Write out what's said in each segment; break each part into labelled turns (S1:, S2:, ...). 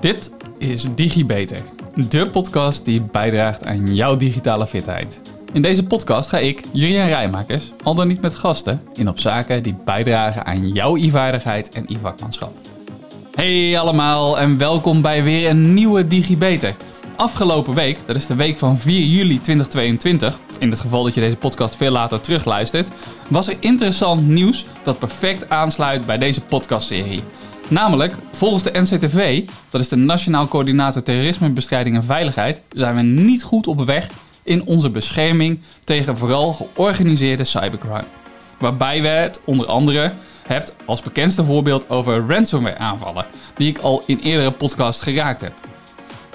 S1: Dit is DigiBeter, de podcast die bijdraagt aan jouw digitale fitheid. In deze podcast ga ik, Jurien Rijmakers, al dan niet met gasten, in op zaken die bijdragen aan jouw e-vaardigheid en e-vakmanschap. Hey allemaal en welkom bij weer een nieuwe DigiBeter. Afgelopen week, dat is de week van 4 juli 2022, in het geval dat je deze podcast veel later terugluistert, was er interessant nieuws dat perfect aansluit bij deze podcastserie. Namelijk, volgens de NCTV, dat is de Nationaal Coördinator Terrorismebestrijding en Veiligheid, zijn we niet goed op weg in onze bescherming tegen vooral georganiseerde cybercrime. Waarbij we het onder andere hebt als bekendste voorbeeld over ransomware aanvallen, die ik al in eerdere podcasts geraakt heb.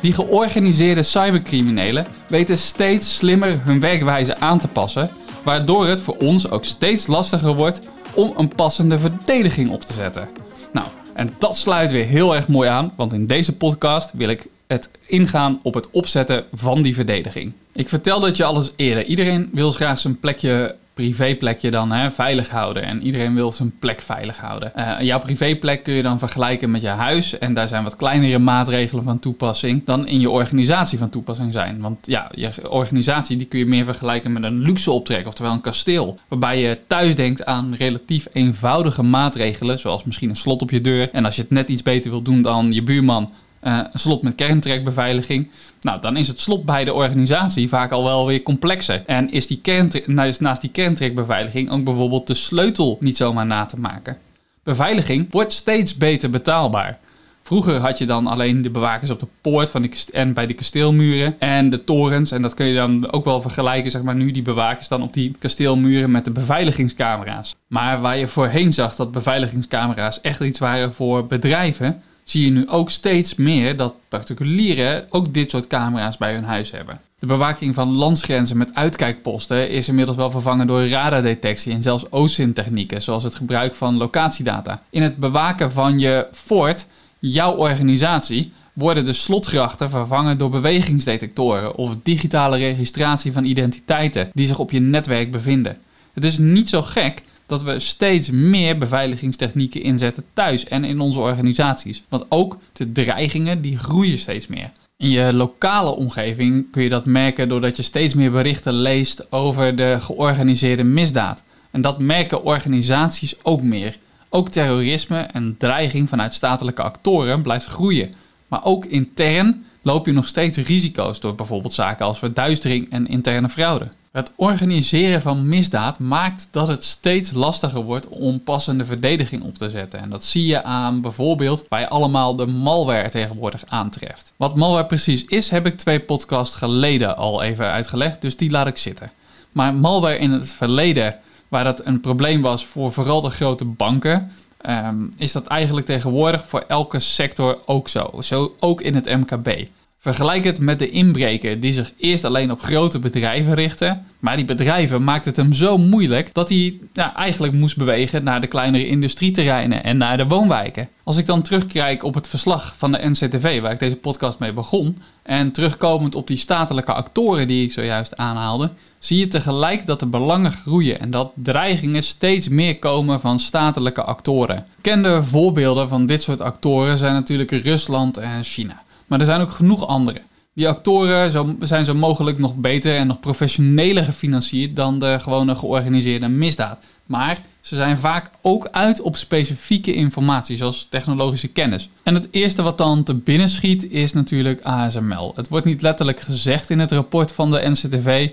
S1: Die georganiseerde cybercriminelen weten steeds slimmer hun werkwijze aan te passen, waardoor het voor ons ook steeds lastiger wordt om een passende verdediging op te zetten. Nou, en dat sluit weer heel erg mooi aan, want in deze podcast wil ik het ingaan op het opzetten van die verdediging. Ik vertelde het je alles eerder. Iedereen wil graag zijn plekje privéplekje dan hè, veilig houden. En iedereen wil zijn plek veilig houden. Uh, jouw privéplek kun je dan vergelijken met je huis. En daar zijn wat kleinere maatregelen van toepassing dan in je organisatie van toepassing zijn. Want ja, je organisatie die kun je meer vergelijken met een luxe optrek, oftewel een kasteel. Waarbij je thuis denkt aan relatief eenvoudige maatregelen, zoals misschien een slot op je deur. En als je het net iets beter wil doen dan je buurman, uh, een slot met kerntrekbeveiliging. Nou, dan is het slot bij de organisatie vaak al wel weer complexer. En is die naast, naast die kerntrekbeveiliging ook bijvoorbeeld de sleutel niet zomaar na te maken. Beveiliging wordt steeds beter betaalbaar. Vroeger had je dan alleen de bewakers op de poort van die en bij de kasteelmuren en de torens. En dat kun je dan ook wel vergelijken, zeg maar, nu die bewakers dan op die kasteelmuren met de beveiligingscamera's. Maar waar je voorheen zag dat beveiligingscamera's echt iets waren voor bedrijven, zie je nu ook steeds meer dat particulieren ook dit soort camera's bij hun huis hebben. De bewaking van landsgrenzen met uitkijkposten is inmiddels wel vervangen door radardetectie en zelfs OSINT-technieken, zoals het gebruik van locatiedata. In het bewaken van je fort, jouw organisatie, worden de slotgrachten vervangen door bewegingsdetectoren of digitale registratie van identiteiten die zich op je netwerk bevinden. Het is niet zo gek dat we steeds meer beveiligingstechnieken inzetten thuis en in onze organisaties. Want ook de dreigingen die groeien steeds meer. In je lokale omgeving kun je dat merken doordat je steeds meer berichten leest over de georganiseerde misdaad. En dat merken organisaties ook meer. Ook terrorisme en dreiging vanuit statelijke actoren blijft groeien. Maar ook intern loop je nog steeds risico's door bijvoorbeeld zaken als verduistering en interne fraude. Het organiseren van misdaad maakt dat het steeds lastiger wordt om passende verdediging op te zetten. En dat zie je aan bijvoorbeeld bij allemaal de malware tegenwoordig aantreft. Wat malware precies is, heb ik twee podcasts geleden al even uitgelegd, dus die laat ik zitten. Maar malware in het verleden, waar dat een probleem was voor vooral de grote banken, ehm, is dat eigenlijk tegenwoordig voor elke sector ook zo. Zo ook in het MKB. Vergelijk het met de inbreker die zich eerst alleen op grote bedrijven richtte. Maar die bedrijven maakten het hem zo moeilijk dat hij eigenlijk moest bewegen naar de kleinere industrieterreinen en naar de woonwijken. Als ik dan terugkijk op het verslag van de NCTV, waar ik deze podcast mee begon, en terugkomend op die statelijke actoren die ik zojuist aanhaalde, zie je tegelijk dat de belangen groeien en dat dreigingen steeds meer komen van statelijke actoren. Bekende voorbeelden van dit soort actoren zijn natuurlijk Rusland en China. Maar er zijn ook genoeg andere. Die actoren zijn zo mogelijk nog beter en nog professioneler gefinancierd dan de gewone georganiseerde misdaad. Maar ze zijn vaak ook uit op specifieke informatie, zoals technologische kennis. En het eerste wat dan te binnen schiet is natuurlijk ASML. Het wordt niet letterlijk gezegd in het rapport van de NCTV.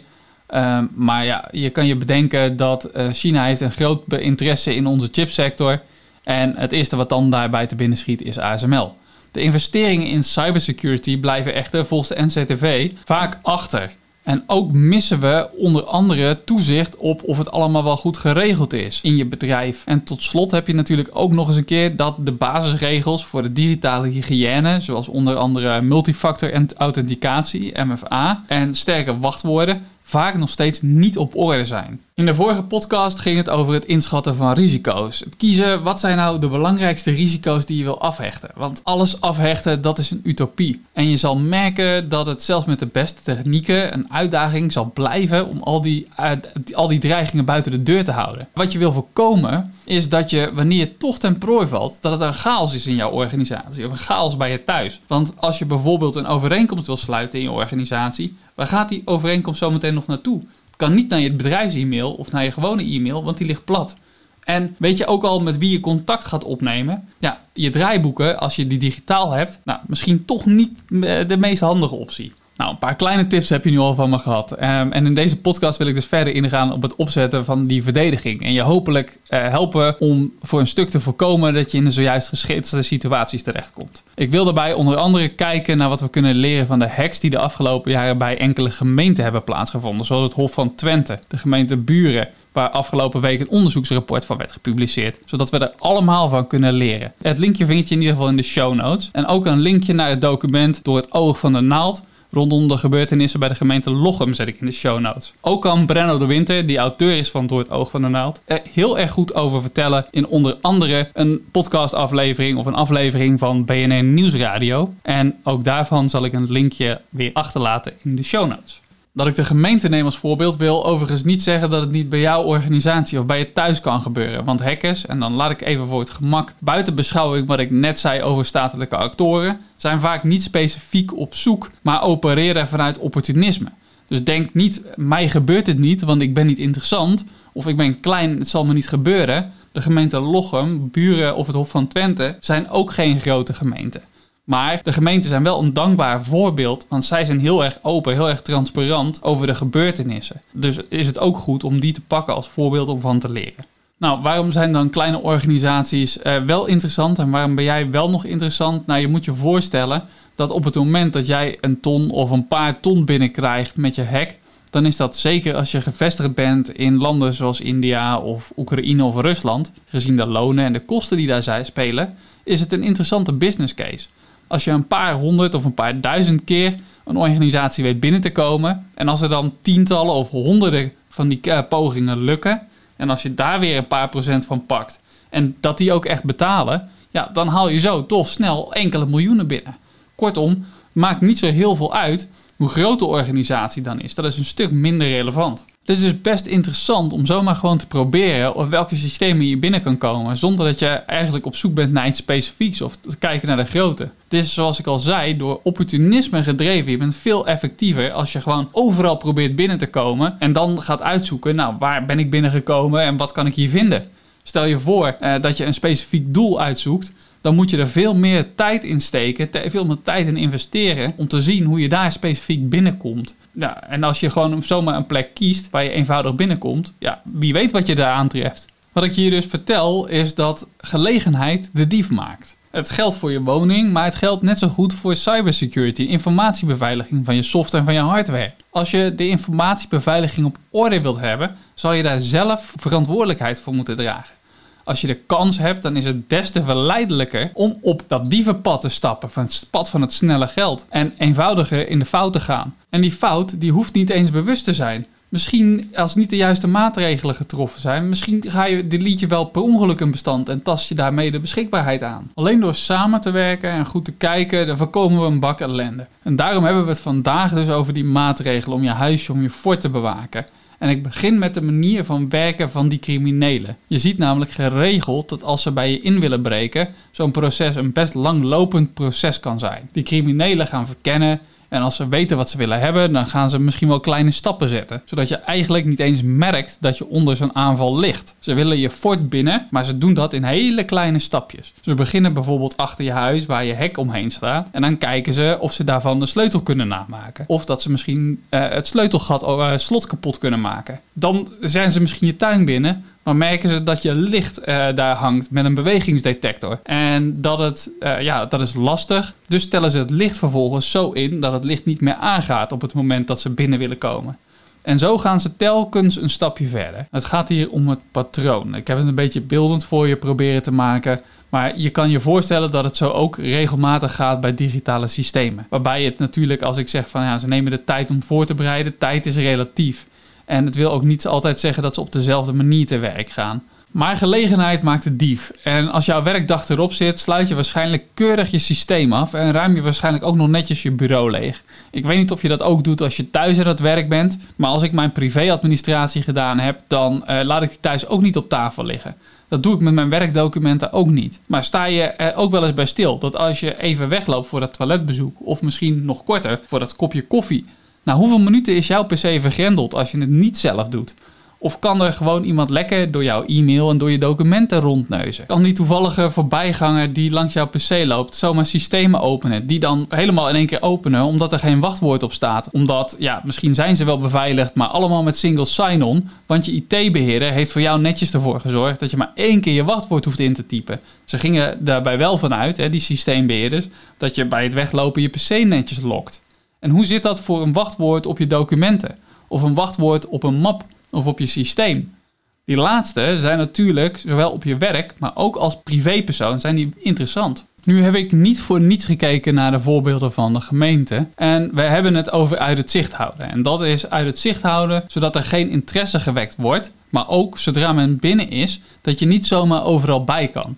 S1: Ehm, maar ja, je kan je bedenken dat uh, China heeft een groot interesse in onze chipsector. En het eerste wat dan daarbij te binnen schiet is ASML. De investeringen in cybersecurity blijven echter volgens de NCTV vaak achter. En ook missen we onder andere toezicht op of het allemaal wel goed geregeld is in je bedrijf. En tot slot heb je natuurlijk ook nog eens een keer dat de basisregels voor de digitale hygiëne, zoals onder andere multifactor authenticatie, MFA, en sterke wachtwoorden, vaak nog steeds niet op orde zijn. In de vorige podcast ging het over het inschatten van risico's. Het kiezen wat zijn nou de belangrijkste risico's die je wil afhechten. Want alles afhechten, dat is een utopie. En je zal merken dat het zelfs met de beste technieken een uitdaging zal blijven om al die, al die dreigingen buiten de deur te houden. Wat je wil voorkomen is dat je, wanneer je toch ten prooi valt, dat het een chaos is in jouw organisatie. Of een chaos bij je thuis. Want als je bijvoorbeeld een overeenkomst wil sluiten in je organisatie, waar gaat die overeenkomst zometeen nog naartoe? kan niet naar je bedrijfs-e-mail of naar je gewone e-mail, want die ligt plat. En weet je ook al met wie je contact gaat opnemen? Ja, je draaiboeken, als je die digitaal hebt, nou, misschien toch niet de meest handige optie. Nou, een paar kleine tips heb je nu al van me gehad. Ehm, en in deze podcast wil ik dus verder ingaan op het opzetten van die verdediging. En je hopelijk uh, helpen om voor een stuk te voorkomen dat je in de zojuist geschetste situaties terechtkomt. Ik wil daarbij onder andere kijken naar wat we kunnen leren van de hacks die de afgelopen jaren bij enkele gemeenten hebben plaatsgevonden. Zoals het Hof van Twente, de gemeente Buren, waar afgelopen week een onderzoeksrapport van werd gepubliceerd. Zodat we er allemaal van kunnen leren. Het linkje vind je in ieder geval in de show notes. En ook een linkje naar het document Door het oog van de naald rondom de gebeurtenissen bij de gemeente Lochem zet ik in de show notes. Ook kan Brenno de Winter, die auteur is van Door het Oog van de Naald, er heel erg goed over vertellen in onder andere een podcastaflevering of een aflevering van BNN Nieuwsradio. En ook daarvan zal ik een linkje weer achterlaten in de show notes. Dat ik de gemeente neem als voorbeeld wil overigens niet zeggen dat het niet bij jouw organisatie of bij je thuis kan gebeuren. Want hackers, en dan laat ik even voor het gemak buiten beschouwing wat ik net zei over statelijke actoren, zijn vaak niet specifiek op zoek, maar opereren vanuit opportunisme. Dus denk niet, mij gebeurt het niet, want ik ben niet interessant. Of ik ben klein, het zal me niet gebeuren. De gemeente Lochem, Buren of het Hof van Twente zijn ook geen grote gemeenten. Maar de gemeenten zijn wel een dankbaar voorbeeld, want zij zijn heel erg open, heel erg transparant over de gebeurtenissen. Dus is het ook goed om die te pakken als voorbeeld om van te leren. Nou, waarom zijn dan kleine organisaties uh, wel interessant en waarom ben jij wel nog interessant? Nou, je moet je voorstellen dat op het moment dat jij een ton of een paar ton binnenkrijgt met je hack, dan is dat zeker als je gevestigd bent in landen zoals India of Oekraïne of Rusland, gezien de lonen en de kosten die daar spelen, is het een interessante business case als je een paar honderd of een paar duizend keer een organisatie weet binnen te komen. En als er dan tientallen of honderden van die eh, pogingen lukken. En als je daar weer een paar procent van pakt. En dat die ook echt betalen. Ja, dan haal je zo toch snel enkele miljoenen binnen. Kortom, maakt niet zo heel veel uit hoe groot de organisatie dan is. Dat is een stuk minder relevant. Het is dus best interessant om zomaar gewoon te proberen op welke systemen je binnen kan komen. Zonder dat je eigenlijk op zoek bent naar iets specifieks of te kijken naar de grootte. Het is zoals ik al zei, door opportunisme gedreven. Je bent veel effectiever als je gewoon overal probeert binnen te komen. En dan gaat uitzoeken, nou waar ben ik binnengekomen en wat kan ik hier vinden. Stel je voor eh, dat je een specifiek doel uitzoekt dan moet je er veel meer tijd in steken, veel meer tijd in investeren om te zien hoe je daar specifiek binnenkomt. En als je gewoon zomaar een plek kiest waar je eenvoudig binnenkomt, ja, wie weet wat je daar aantreft. Wat ik je dus vertel is dat gelegenheid de dief maakt. Het geldt voor je woning, maar het geldt net zo goed voor cybersecurity, informatiebeveiliging van je software en van je hardware. Als je de informatiebeveiliging op orde wilt hebben, zal je daar zelf verantwoordelijkheid voor moeten dragen. Als je de kans hebt, dan is het des te verleidelijker om op dat dievenpad te stappen. Van het pad van het snelle geld. En eenvoudiger in de fout te gaan. En die fout, die hoeft niet eens bewust te zijn. Misschien als niet de juiste maatregelen getroffen zijn, misschien ga je delete je wel per ongeluk een bestand en tast je daarmee de beschikbaarheid aan. Alleen door samen te werken en goed te kijken, dan voorkomen we een bak ellende. En daarom hebben we het vandaag dus over die maatregelen om je huisje, om je fort te bewaken. En ik begin met de manier van werken van die criminelen. Je ziet namelijk geregeld dat als ze bij je in willen breken, zo'n proces een best langlopend proces kan zijn. Die criminelen gaan verkennen en als ze weten wat ze willen hebben, dan gaan ze misschien wel kleine stappen zetten. Zodat je eigenlijk niet eens merkt dat je onder zo'n aanval ligt. Ze willen je fort binnen, maar ze doen dat in hele kleine stapjes. Ze beginnen bijvoorbeeld achter je huis waar je hek omheen staat. En dan kijken ze of ze daarvan de sleutel kunnen namaken. Of dat ze misschien uh, het sleutelgat, uh, slot kapot kunnen maken. Dan zijn ze misschien je tuin binnen, maar merken ze dat je licht uh, daar hangt met een bewegingsdetector. En dat, het, uh, ja, dat is lastig. Dus stellen ze het licht vervolgens zo in dat het licht niet meer aangaat op het moment dat ze binnen willen komen. En zo gaan ze telkens een stapje verder. Het gaat hier om het patroon. Ik heb het een beetje beeldend voor je proberen te maken. Maar je kan je voorstellen dat het zo ook regelmatig gaat bij digitale systemen. Waarbij het natuurlijk, als ik zeg van ja, ze nemen de tijd om voor te bereiden, tijd is relatief. En het wil ook niet altijd zeggen dat ze op dezelfde manier te werk gaan. Maar gelegenheid maakt de dief. En als jouw werkdag erop zit, sluit je waarschijnlijk keurig je systeem af en ruim je waarschijnlijk ook nog netjes je bureau leeg. Ik weet niet of je dat ook doet als je thuis aan het werk bent, maar als ik mijn privéadministratie gedaan heb, dan uh, laat ik die thuis ook niet op tafel liggen. Dat doe ik met mijn werkdocumenten ook niet. Maar sta je ook wel eens bij stil dat als je even wegloopt voor dat toiletbezoek, of misschien nog korter voor dat kopje koffie, nou hoeveel minuten is jouw PC vergrendeld als je het niet zelf doet? Of kan er gewoon iemand lekker door jouw e-mail en door je documenten rondneuzen? Kan die toevallige voorbijganger die langs jouw PC loopt zomaar systemen openen? Die dan helemaal in één keer openen omdat er geen wachtwoord op staat. Omdat, ja, misschien zijn ze wel beveiligd, maar allemaal met single sign-on. Want je IT-beheerder heeft voor jou netjes ervoor gezorgd dat je maar één keer je wachtwoord hoeft in te typen. Ze gingen daarbij wel vanuit, hè, die systeembeheerders, dat je bij het weglopen je PC netjes lokt. En hoe zit dat voor een wachtwoord op je documenten? Of een wachtwoord op een map? of op je systeem. Die laatste zijn natuurlijk, zowel op je werk, maar ook als privépersoon, zijn die interessant. Nu heb ik niet voor niets gekeken naar de voorbeelden van de gemeente. En we hebben het over uit het zicht houden. En dat is uit het zicht houden zodat er geen interesse gewekt wordt. Maar ook zodra men binnen is, dat je niet zomaar overal bij kan.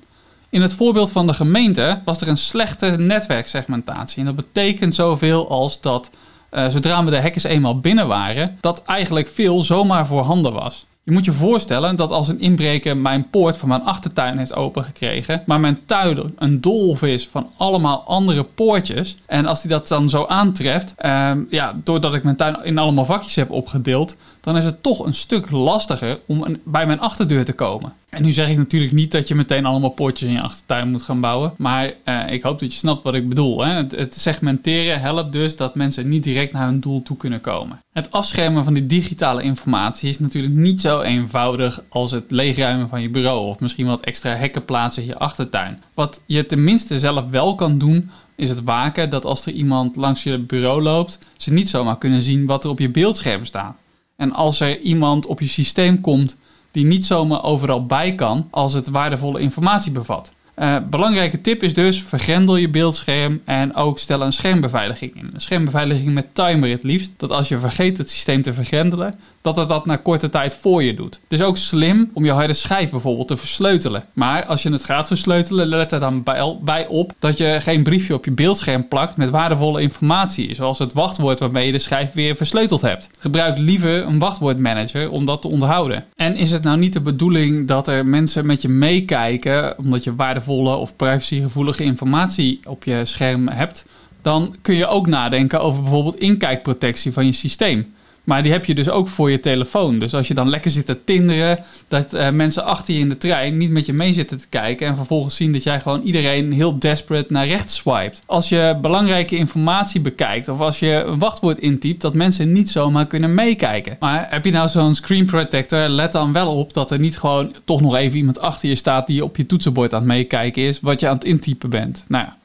S1: In het voorbeeld van de gemeente was er een slechte netwerksegmentatie. En dat betekent zoveel als dat uh, zodra we de hackers eenmaal binnen waren, dat eigenlijk veel zomaar voorhanden was. Je moet je voorstellen dat als een inbreker mijn poort van mijn achtertuin heeft opengekregen, maar mijn tuin een dolf is van allemaal andere poortjes, en als hij dat dan zo aantreft, uh, ja, doordat ik mijn tuin in allemaal vakjes heb opgedeeld, dan is het toch een stuk lastiger om bij mijn achterdeur te komen. En nu zeg ik natuurlijk niet dat je meteen allemaal poortjes in je achtertuin moet gaan bouwen. Maar uh, ik hoop dat je snapt wat ik bedoel. Hè? Het, het, segmenteren helpt dus dat mensen niet direct naar hun doel toe kunnen komen. Het afschermen van die digitale informatie is natuurlijk niet zo eenvoudig als het leegruimen van je bureau. Of misschien wat extra hekken plaatsen in je achtertuin. Wat je tenminste zelf wel kan doen, is het waken dat als er iemand langs je bureau loopt, ze niet zomaar kunnen zien wat er op je beeldscherm staat. En als er iemand op je systeem komt die niet zomaar overal bij kan als het waardevolle informatie bevat. Uh, belangrijke tip is dus: vergrendel je beeldscherm en ook stel een schermbeveiliging in. Een schermbeveiliging met timer het liefst. Dat als je vergeet het systeem te vergrendelen, dat het dat na korte tijd voor je doet. Het is ook slim om je harde schijf bijvoorbeeld te versleutelen. Maar als je het gaat versleutelen, let er dan bij op dat je geen briefje op je beeldscherm plakt met waardevolle informatie, zoals het wachtwoord waarmee je de schijf weer versleuteld hebt. Gebruik liever een wachtwoordmanager om dat te onderhouden. En is het nou niet de bedoeling dat er mensen met je meekijken omdat je waardevolle of privacygevoelige informatie op je scherm hebt? Dan kun je ook nadenken over bijvoorbeeld inkijkprotectie van je systeem. Maar die heb je dus ook voor je telefoon. Dus als je dan lekker zit te tinderen, dat uh, mensen achter je in de trein niet met je mee zitten te kijken. En vervolgens zien dat jij gewoon iedereen heel desperate naar rechts swipet. Als je belangrijke informatie bekijkt of als je een wachtwoord intypt, dat mensen niet zomaar kunnen meekijken. Maar heb je nou zo'n screen protector, let dan wel op dat er niet gewoon toch nog even iemand achter je staat die op je toetsenbord aan het meekijken is wat je aan het intypen bent. Nou ja.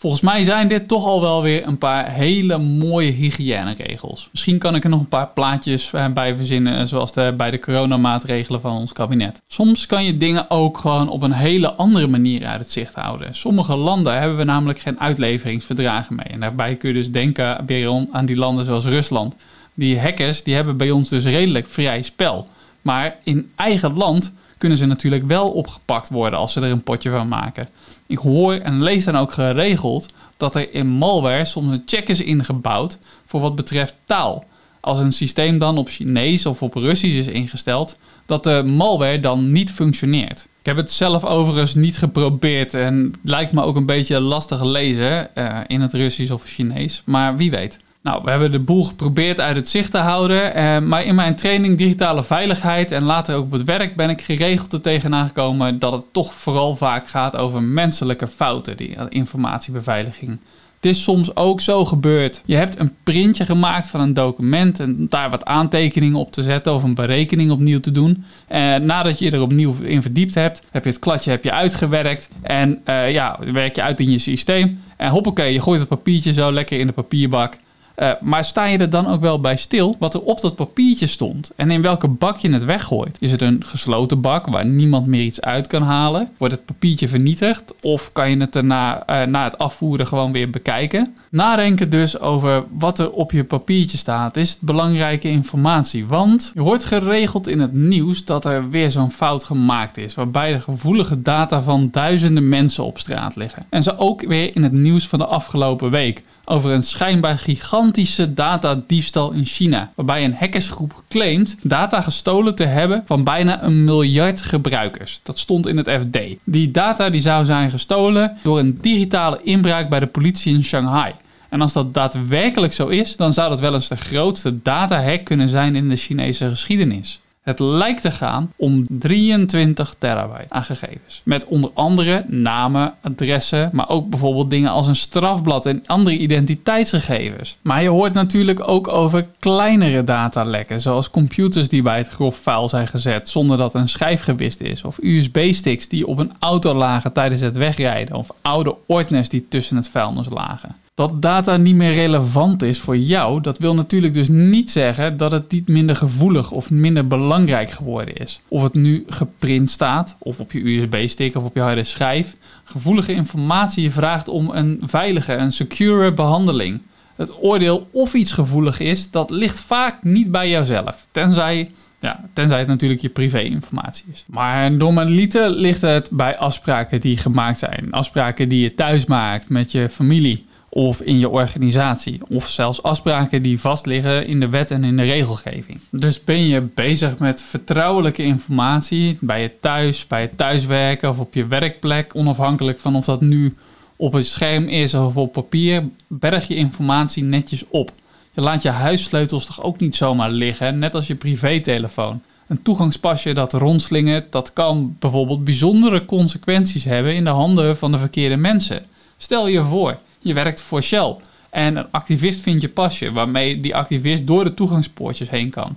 S1: Volgens mij zijn dit toch al wel weer een paar hele mooie hygiëneregels. Misschien kan ik er nog een paar plaatjes eh, bij verzinnen, eh, zoals de, bij de coronamaatregelen van ons kabinet. Soms kan je dingen ook gewoon op een hele andere manier uit het zicht houden. Sommige landen hebben we namelijk geen uitleveringsverdragen mee. En daarbij kun je dus denken weer aan die landen zoals Rusland. Die hackers die hebben bij ons dus redelijk vrij spel. Maar in eigen land kunnen ze natuurlijk wel opgepakt worden als ze er een potje van maken. Ik hoor en lees dan ook geregeld dat er in malware soms een check is ingebouwd voor wat betreft taal. Als een systeem dan op Chinees of op Russisch is ingesteld, dat de malware dan niet functioneert. Ik heb het zelf overigens niet geprobeerd en lijkt me ook een beetje lastig lezen uh, in het Russisch of Chinees, maar wie weet. Nou, we hebben de boel geprobeerd uit het zicht te houden. Eh, maar in mijn training digitale veiligheid en later ook op het werk ben ik geregeld er tegenaan gekomen dat het toch vooral vaak gaat over menselijke fouten, die informatiebeveiliging. Het is soms ook zo gebeurd. Je hebt een printje gemaakt van een document en daar wat aantekeningen op te zetten of een berekening opnieuw te doen. En eh, nadat je er opnieuw in verdiept hebt, heb je het kladje heb je uitgewerkt en uh, ja, werk je uit in je systeem. En hoppakee, je gooit het papiertje zo lekker in de papierbak. Uh, maar sta je er dan ook wel bij stil wat er op dat papiertje stond en in welke bak je het weggooit? Is het een gesloten bak waar niemand meer iets uit kan halen? Wordt het papiertje vernietigd of kan je het daarna uh, na het afvoeren gewoon weer bekijken? Nadenken dus over wat er op je papiertje staat is belangrijke informatie, want je hoort geregeld in het nieuws dat er weer zo'n fout gemaakt is waarbij de gevoelige data van duizenden mensen op straat liggen. En zo ook weer in het nieuws van de afgelopen week over een schijnbaar gigantische datadiefstal in China, waarbij een hackersgroep claimt data gestolen te hebben van bijna een miljard gebruikers. Dat stond in het FD. Die data die zou zijn gestolen door een digitale inbraak bij de politie in Shanghai. En als dat daadwerkelijk zo is, dan zou dat wel eens de grootste data-hack kunnen zijn in de Chinese geschiedenis. Het lijkt te gaan om 23 terabyte aan gegevens. Met onder andere namen, adressen, maar ook bijvoorbeeld dingen als een strafblad en andere identiteitsgegevens. Maar je hoort natuurlijk ook over kleinere datalekken, zoals computers die bij het grof vuil zijn gezet zonder dat een schijf gewist is, of USB-sticks die op een auto lagen tijdens het wegrijden, of oude ordners die tussen het vuilnis lagen. Dat data niet meer relevant is voor jou, dat wil natuurlijk dus niet zeggen dat het niet minder gevoelig of minder belangrijk geworden is. Of het nu geprint staat, of op je USB-stick of op je harde schijf. Gevoelige informatie vraagt om een veilige en secure behandeling. Het oordeel of iets gevoelig is, dat ligt vaak niet bij jouzelf. Tenzij ja, tenzij het natuurlijk je privé-informatie is. Maar normaliter ligt het bij afspraken die gemaakt zijn. Afspraken die je thuis maakt met je familie of in je organisatie. Of zelfs afspraken die vastliggen in de wet en in de regelgeving. Dus ben je bezig met vertrouwelijke informatie bij je thuis, bij het thuiswerken of op je werkplek, onafhankelijk van of dat nu op het scherm is of op papier, berg je informatie netjes op. Je laat je huissleutels toch ook niet zomaar liggen, net als je privételefoon. Een toegangspasje dat rondslingert, dat kan bijvoorbeeld bijzondere consequenties hebben in de handen van de verkeerde mensen. Stel je voor, je werkt voor Shell. En een activist vindt je pasje waarmee die activist door de toegangspoortjes heen kan.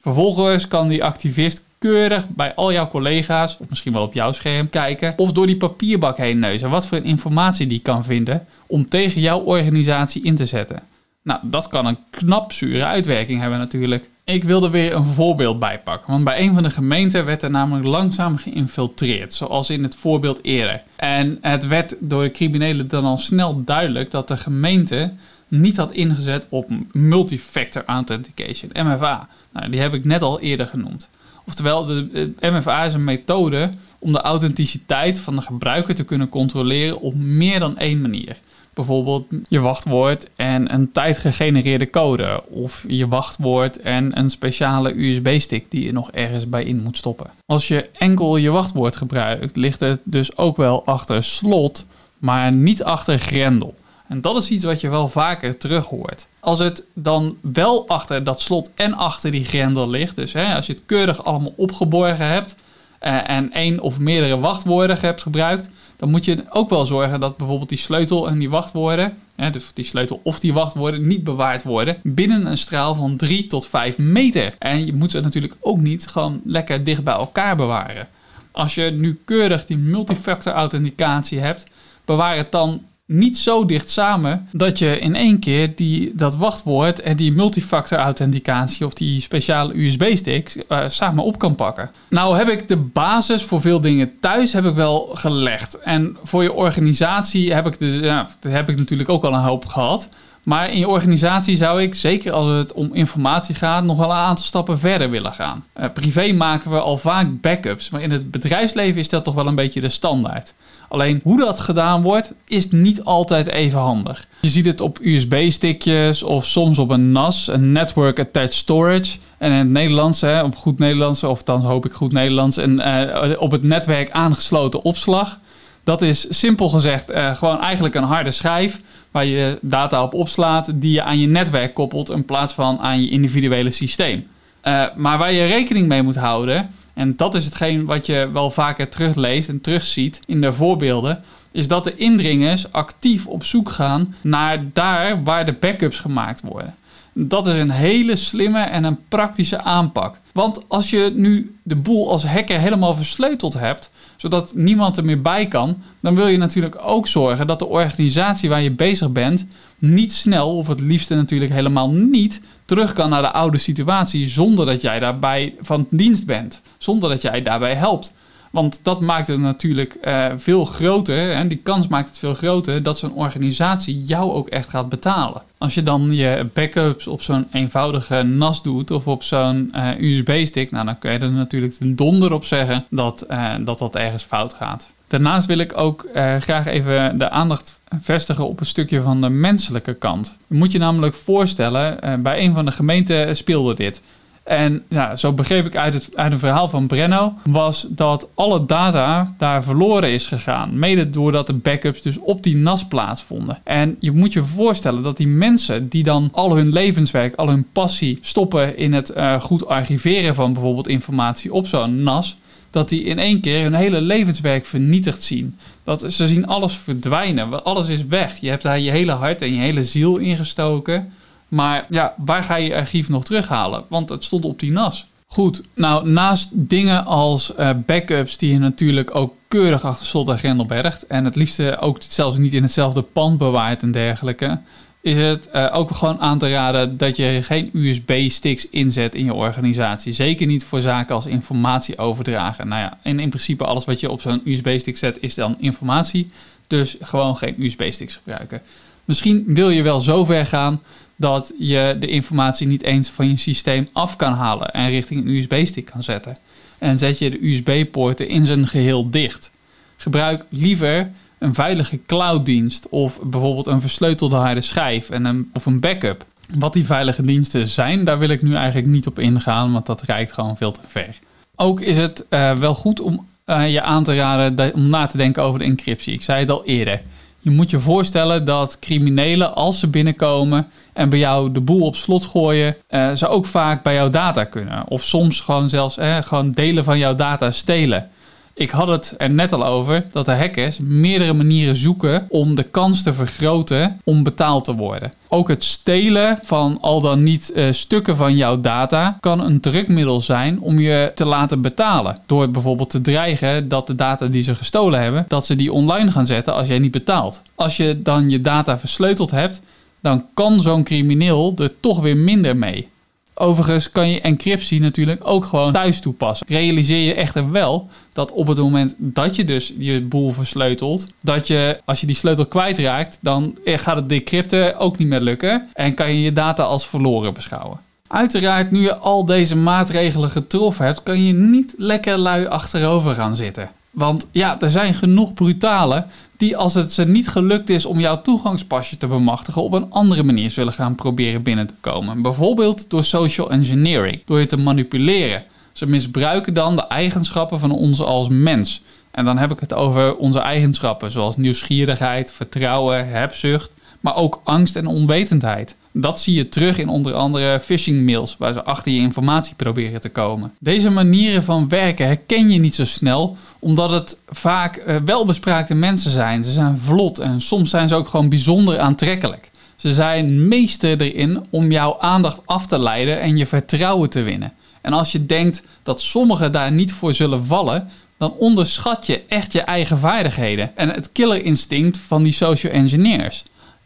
S1: Vervolgens kan die activist keurig bij al jouw collega's, of misschien wel op jouw scherm, kijken of door die papierbak heen neuzen wat voor informatie die kan vinden om tegen jouw organisatie in te zetten. Nou, dat kan een knap zure uitwerking hebben natuurlijk. Ik wilde weer een voorbeeld bijpakken, want bij een van de gemeenten werd er namelijk langzaam geïnfiltreerd, zoals in het voorbeeld eerder. En het werd door de criminelen dan al snel duidelijk dat de gemeente niet had ingezet op multifactor authentication, MFA. Nou, die heb ik net al eerder genoemd. Oftewel, de, MFA is een methode om de authenticiteit van de gebruiker te kunnen controleren op meer dan één manier bijvoorbeeld je wachtwoord en een tijdgegenereerde code. Of je wachtwoord en een speciale USB-stick die je nog ergens bij in moet stoppen. Als je enkel je wachtwoord gebruikt, ligt het dus ook wel achter slot, maar niet achter grendel. En dat is iets wat je wel vaker terug hoort. Als het dan wel achter dat slot en achter die grendel ligt, dus hè, als je het keurig allemaal opgeborgen hebt eh, en één of meerdere wachtwoorden hebt gebruikt, dan moet je ook wel zorgen dat bijvoorbeeld die sleutel en die wachtwoorden, hè, dus die sleutel of die wachtwoorden, niet bewaard worden binnen een straal van 3 tot 5 meter. En je moet ze natuurlijk ook niet gewoon lekker dicht bij elkaar bewaren. Als je nu keurig die multifactor authenticatie hebt, bewaar het dan niet zo dicht samen dat je in één keer die, dat wachtwoord en die multifactor authenticatie of die speciale USB-sticks uh, samen op kan pakken. Nou heb ik de basis voor veel dingen thuis heb ik wel gelegd. En voor je organisatie heb ik, de, ja, heb ik natuurlijk ook al een hoop gehad. Maar in je organisatie zou ik, zeker als het om informatie gaat, nog wel een aantal stappen verder willen gaan. Uh, privé maken we al vaak backups, maar in het bedrijfsleven is dat toch wel een beetje de standaard. Alleen hoe dat gedaan wordt, is niet altijd even handig. Je ziet het op USB-stickjes of soms op een NAS, een Network Attached Storage. En in het Nederlands, hè, op goed Nederlands, of dan hoop ik goed Nederlands, en uh, op het netwerk aangesloten opslag. Dat is simpel gezegd uh, gewoon eigenlijk een harde schijf waar je data op opslaat die je aan je netwerk koppelt in plaats van aan je individuele systeem. Uh, maar waar je rekening mee moet houden en dat is hetgeen wat je wel vaker terugleest en terugziet in de voorbeelden, is dat de indringers actief op zoek gaan naar daar waar de backups gemaakt worden. Dat is een hele slimme en een praktische aanpak. Want als je nu de boel als hacker helemaal versleuteld hebt, zodat niemand er meer bij kan, dan wil je natuurlijk ook zorgen dat de organisatie waar je bezig bent niet snel, of het liefste natuurlijk helemaal niet, terug kan naar de oude situatie zonder dat jij daarbij van dienst bent, zonder dat jij daarbij helpt. Want dat maakt het natuurlijk uh, veel groter, en die kans maakt het veel groter, dat zo'n organisatie jou ook echt gaat betalen. Als je dan je backups op zo'n eenvoudige NAS doet of op zo'n eh, USB-stick, nou, dan kun je er natuurlijk een donder op zeggen dat, uh, dat dat ergens fout gaat. Daarnaast wil ik ook graag even de aandacht vestigen op een stukje van de menselijke kant. Moet je namelijk voorstellen, bij een van de gemeenten speelde dit. En ja, zo begreep ik uit, het, uit een verhaal van Brenno, was dat alle data daar verloren is gegaan. Mede doordat de backups dus op die NAS plaatsvonden. En je moet je voorstellen dat die mensen die dan al hun levenswerk, al hun passie stoppen in het uh, goed archiveren van bijvoorbeeld informatie op zo'n NAS, dat die in één keer hun hele levenswerk vernietigd zien. Dat, ze zien alles verdwijnen, alles is weg. Je hebt daar je hele hart en je hele ziel in gestoken. Maar ja, waar ga je je archief nog terughalen? Want het stond op die NAS. Goed, nou naast dingen als uh, backups die je natuurlijk ook keurig achter slot en bergt en het liefste ook zelfs niet in hetzelfde pand bewaart en dergelijke, is het uh, ook gewoon aan te raden dat je geen USB-sticks inzet in je organisatie. Zeker niet voor zaken als informatie overdragen. Nou ja, en in principe alles wat je op zo'n USB-stick zet is dan informatie. Dus gewoon geen USB-sticks gebruiken. Misschien wil je wel zo ver gaan dat je de informatie niet eens van je systeem af kan halen en richting een USB-stick kan zetten. En zet je de USB-poorten in zijn geheel dicht. Gebruik liever een veilige clouddienst of bijvoorbeeld een versleutelde harde schijf en een, of een backup. Wat die veilige diensten zijn, daar wil ik nu eigenlijk niet op ingaan, want dat reikt gewoon veel te ver. Ook is het uh, wel goed om uh, je aan te raden om na te denken over de encryptie. Ik zei het al eerder. Je moet je voorstellen dat criminelen, als ze binnenkomen en bij jou de boel op slot gooien, uh, ze ook vaak bij jouw data kunnen. Of soms gewoon zelfs eh, gewoon delen van jouw data stelen. Ik had het er net al over dat de hackers meerdere manieren zoeken om de kans te vergroten om betaald te worden. Ook het stelen van al dan niet uh, stukken van jouw data kan een drukmiddel zijn om je te laten betalen. Door bijvoorbeeld te dreigen dat de data die ze gestolen hebben, dat ze die online gaan zetten als jij niet betaalt. Als je dan je data versleuteld hebt, dan kan zo'n crimineel er toch weer minder mee. Overigens kan je encryptie natuurlijk ook gewoon thuis toepassen. Realiseer je echter wel dat op het moment dat je dus je boel versleutelt, dat je als je die sleutel kwijtraakt, dan gaat het decrypten ook niet meer lukken en kan je je data als verloren beschouwen. Uiteraard, nu je al deze maatregelen getroffen hebt, kan je niet lekker lui achterover gaan zitten. Want ja, er zijn genoeg brutalen die als het ze niet gelukt is om jouw toegangspasje te bemachtigen, op een andere manier zullen gaan proberen binnen te komen. Bijvoorbeeld door social engineering, door je te manipuleren. Ze misbruiken dan de eigenschappen van ons als mens. En dan heb ik het over onze eigenschappen, zoals nieuwsgierigheid, vertrouwen, hebzucht, maar ook angst en onwetendheid. Dat zie je terug in onder andere phishing mails, waar ze achter je informatie proberen te komen. Deze manieren van werken herken je niet zo snel, omdat het vaak uh, welbespraakte mensen zijn. Ze zijn vlot en soms zijn ze ook gewoon bijzonder aantrekkelijk. Ze zijn meester erin om jouw aandacht af te leiden en je vertrouwen te winnen. En als je denkt dat sommigen daar niet voor zullen vallen, dan onderschat je echt je eigen vaardigheden en het killerinstinct van die social engineers.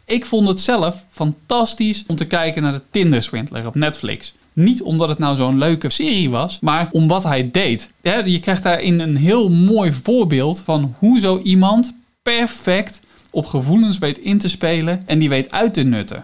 S1: Ik vond het zelf fantastisch om te kijken naar de Tinder Swindler op Netflix. Niet omdat het nou zo'n leuke serie was, maar om wat hij deed. Je krijgt daarin een heel mooi voorbeeld van hoe zo iemand perfect op gevoelens weet in te spelen en die weet uit te nutten.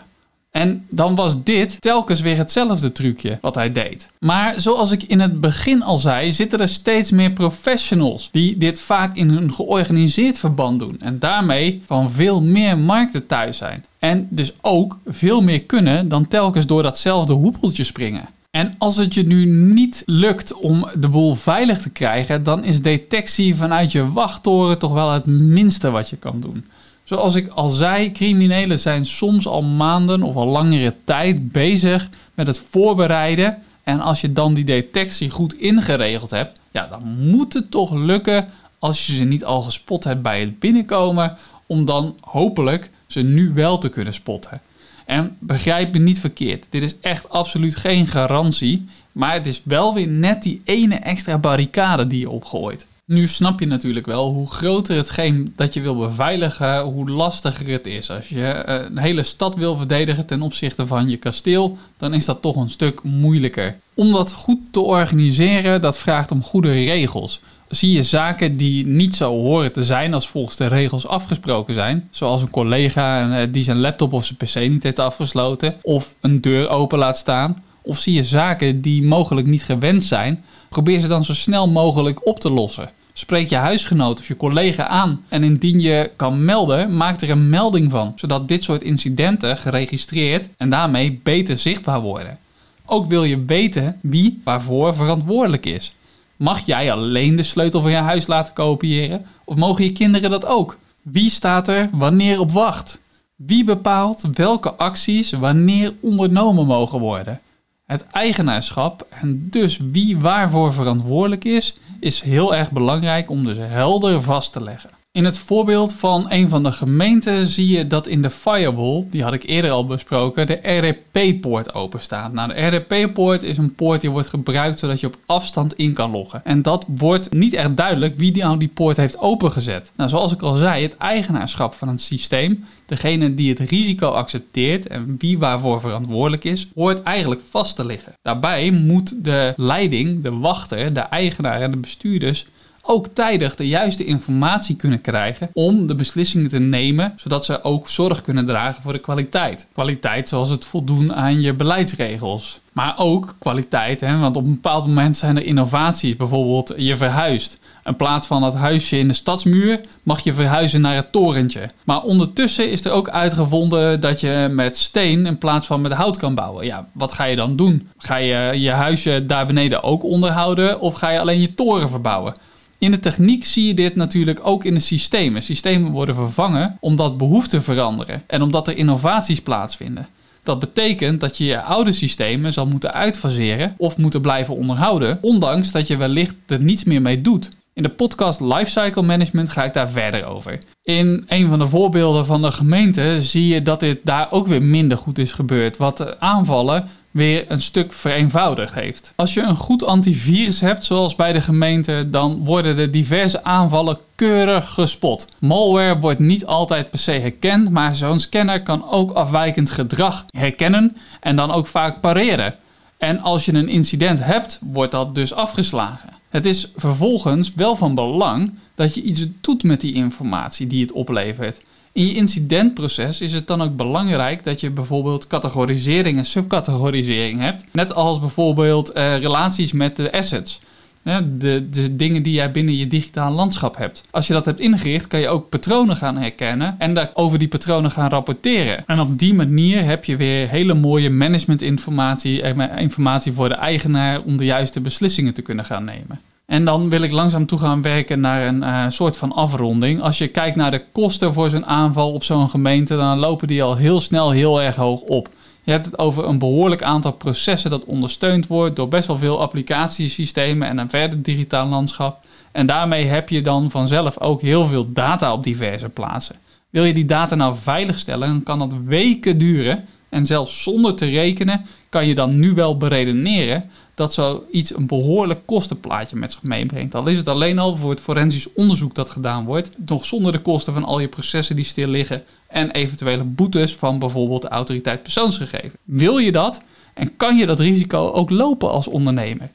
S1: En dan was dit telkens weer hetzelfde trucje wat hij deed. Maar zoals ik in het begin al zei, zitten er steeds meer professionals die dit vaak in een georganiseerd verband doen. En daarmee van veel meer markten thuis zijn. En dus ook veel meer kunnen dan telkens door datzelfde hoepeltje springen. En als het je nu niet lukt om de boel veilig te krijgen, dan is detectie vanuit je wachttoren toch wel het minste wat je kan doen. Zoals ik al zei, criminelen zijn soms al maanden of al langere tijd bezig met het voorbereiden. En als je dan die detectie goed ingeregeld hebt, ja, dan moet het toch lukken als je ze niet al gespot hebt bij het binnenkomen, om dan hopelijk ze nu wel te kunnen spotten. En begrijp me niet verkeerd, dit is echt absoluut geen garantie, maar het is wel weer net die ene extra barricade die je opgooit. Nu snap je natuurlijk wel hoe groter hetgeen dat je wil beveiligen, hoe lastiger het is. Als je eh, een hele stad wil verdedigen ten opzichte van je kasteel, dan is dat toch een stuk moeilijker. Om dat goed te organiseren, dat vraagt om goede regels. Zie je zaken die niet zo horen te zijn als volgens de regels afgesproken zijn, zoals een collega eh, die zijn laptop of zijn pc niet heeft afgesloten, of een deur open laat staan, of zie je zaken die mogelijk niet gewend zijn, probeer ze dan zo snel mogelijk op te lossen. Spreek je huisgenoot of je collega aan en indien je kan melden, maak er een melding van, zodat dit soort incidenten geregistreerd en daarmee beter zichtbaar worden. Ook wil je weten wie waarvoor verantwoordelijk is. Mag jij alleen de sleutel van je huis laten kopiëren of mogen je kinderen dat ook? Wie staat er wanneer op wacht? Wie bepaalt welke acties wanneer ondernomen mogen worden? Het eigenaarschap en dus wie waarvoor verantwoordelijk is, is heel erg belangrijk om dus helder vast te leggen. In het voorbeeld van een van de gemeenten zie je dat in de firewall, die had ik eerder al besproken, de RDP-poort open staat. Nou, de RDP-poort is een poort die wordt gebruikt zodat je op afstand in kan loggen. En dat wordt niet echt duidelijk wie nou die poort heeft opengezet. Nou, zoals ik al zei, het eigenaarschap van een systeem, degene die het risico accepteert en wie waarvoor verantwoordelijk is, hoort eigenlijk vast te liggen. Daarbij moet de leiding, de wachter, de eigenaar en de bestuurders ook tijdig de juiste informatie kunnen krijgen om de beslissingen te nemen, zodat ze ook zorg kunnen dragen voor de kwaliteit. Kwaliteit zoals het voldoen aan je beleidsregels. Maar ook kwaliteit, hè, want op een bepaald moment zijn er innovaties. Bijvoorbeeld je verhuist. In plaats van het huisje in de stadsmuur mag je verhuizen naar het torentje. Maar ondertussen is er ook uitgevonden dat je met steen in plaats van met hout kan bouwen. Ja, wat ga je dan doen? Ga je je huisje daar beneden ook onderhouden of ga je alleen je toren verbouwen? In de techniek zie je dit natuurlijk ook in de systemen. Systemen worden vervangen omdat behoeften veranderen en omdat er innovaties plaatsvinden. Dat betekent dat je je oude systemen zal moeten uitfaseren of moeten blijven onderhouden, ondanks dat je wellicht er niets meer mee doet. In de podcast Lifecycle Management ga ik daar verder over. In een van de voorbeelden van de gemeente zie je dat dit daar ook weer minder goed is gebeurd. Wat aanvallen weer een stuk vereenvoudigd heeft. Als je een goed antivirus hebt, zoals bij de gemeente, dan worden de diverse aanvallen keurig gespot. Malware wordt niet altijd per se herkend, maar zo'n scanner kan ook afwijkend gedrag herkennen en dan ook vaak pareren. En als je een incident hebt, wordt dat dus afgeslagen. Het is vervolgens wel van belang dat je iets doet met die informatie die het oplevert. In je incidentproces is het dan ook belangrijk dat je bijvoorbeeld categorisering en subcategorisering hebt. Net als bijvoorbeeld uh, relaties met de assets. De, de, dingen die jij binnen je digitaal landschap hebt. Als je dat hebt ingericht, kan je ook patronen gaan herkennen en over die patronen gaan rapporteren. En op die manier heb je weer hele mooie managementinformatie, eh, informatie voor de eigenaar om de juiste beslissingen te kunnen gaan nemen. En dan wil ik langzaam toe gaan werken naar een uh, soort van afronding. Als je kijkt naar de kosten voor zo'n aanval op zo'n gemeente, dan lopen die al heel snel heel erg hoog op. Je hebt het over een behoorlijk aantal processen dat ondersteund wordt door best wel veel applicatiesystemen en een verder digitaal landschap. En daarmee heb je dan vanzelf ook heel veel data op diverse plaatsen. Wil je die data nou veiligstellen, dan kan dat weken duren. En zelfs zonder te rekenen kan je dan nu wel beredeneren dat zoiets een behoorlijk kostenplaatje met zich meebrengt. Al is het alleen al voor het forensisch onderzoek dat gedaan wordt, nog zonder de kosten van al je processen die stil liggen en eventuele boetes van bijvoorbeeld de autoriteit persoonsgegevens. Wil je dat en kan je dat risico ook lopen als ondernemer?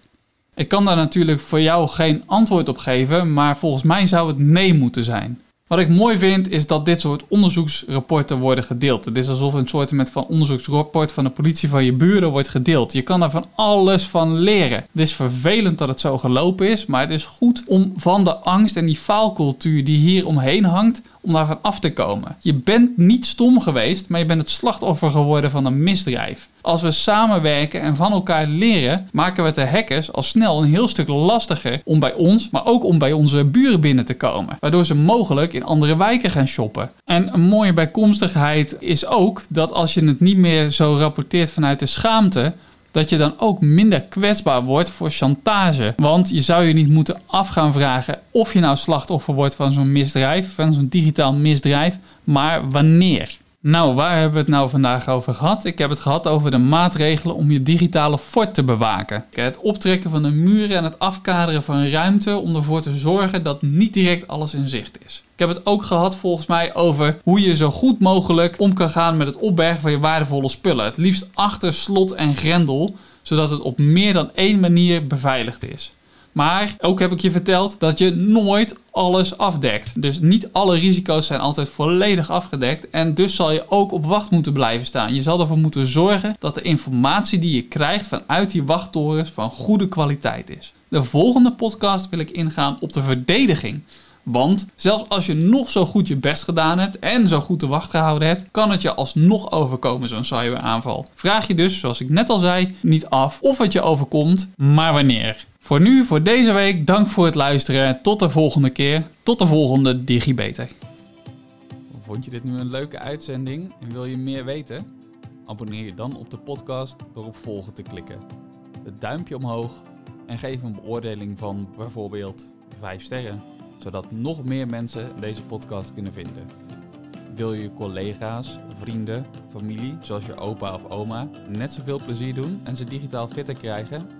S1: Ik kan daar natuurlijk voor jou geen antwoord op geven, maar volgens mij zou het nee moeten zijn. Wat ik mooi vind is dat dit soort onderzoeksrapporten worden gedeeld. Het is alsof een soort van onderzoeksrapport van de politie van je buren wordt gedeeld. Je kan daar van alles van leren. Het is vervelend dat het zo gelopen is, maar het is goed om van de angst en die faalcultuur die hier omheen hangt, om daarvan af te komen. Je bent niet stom geweest, maar je bent het slachtoffer geworden van een misdrijf. Als we samenwerken en van elkaar leren, maken we het de hackers al snel een heel stuk lastiger om bij ons, maar ook om bij onze buren binnen te komen. Waardoor ze mogelijk in andere wijken gaan shoppen. En een mooie bijkomstigheid is ook dat als je het niet meer zo rapporteert vanuit de schaamte, dat je dan ook minder kwetsbaar wordt voor chantage. Want je zou je niet moeten af gaan vragen of je nou slachtoffer wordt van zo'n misdrijf, van zo'n digitaal misdrijf, maar wanneer. Nou, waar hebben we het nou vandaag over gehad? Ik heb het gehad over de maatregelen om je digitale fort te bewaken. Het optrekken van de muren en het afkaderen van ruimte om ervoor te zorgen dat niet direct alles in zicht is. Ik heb het ook gehad volgens mij over hoe je zo goed mogelijk om kan gaan met het opbergen van je waardevolle spullen. Het liefst achter slot en grendel, zodat het op meer dan één manier beveiligd is. Maar ook heb ik je verteld dat je nooit alles afdekt. Dus niet alle risico's zijn altijd volledig afgedekt. En dus zal je ook op wacht moeten blijven staan. Je zal ervoor moeten zorgen dat de informatie die je krijgt vanuit die wachttorens van goede kwaliteit is. De volgende podcast wil ik ingaan op de verdediging. Want zelfs als je nog zo goed je best gedaan hebt en zo goed de wacht gehouden hebt, kan het je alsnog overkomen zo'n cyberaanval. Vraag je dus, zoals ik net al zei, niet af of het je overkomt, maar wanneer. Voor nu, voor deze week, dank voor het luisteren. Tot de volgende keer. Tot de volgende DigiBeter. Vond je dit nu een leuke uitzending en wil je meer weten? Abonneer je dan op de podcast door op volgen te klikken. Het duimpje omhoog en geef een beoordeling van bijvoorbeeld 5 sterren, zodat nog meer mensen deze podcast kunnen vinden. Wil je collega's, vrienden, familie, zoals je opa of oma, net zoveel plezier doen en ze digitaal fitter krijgen?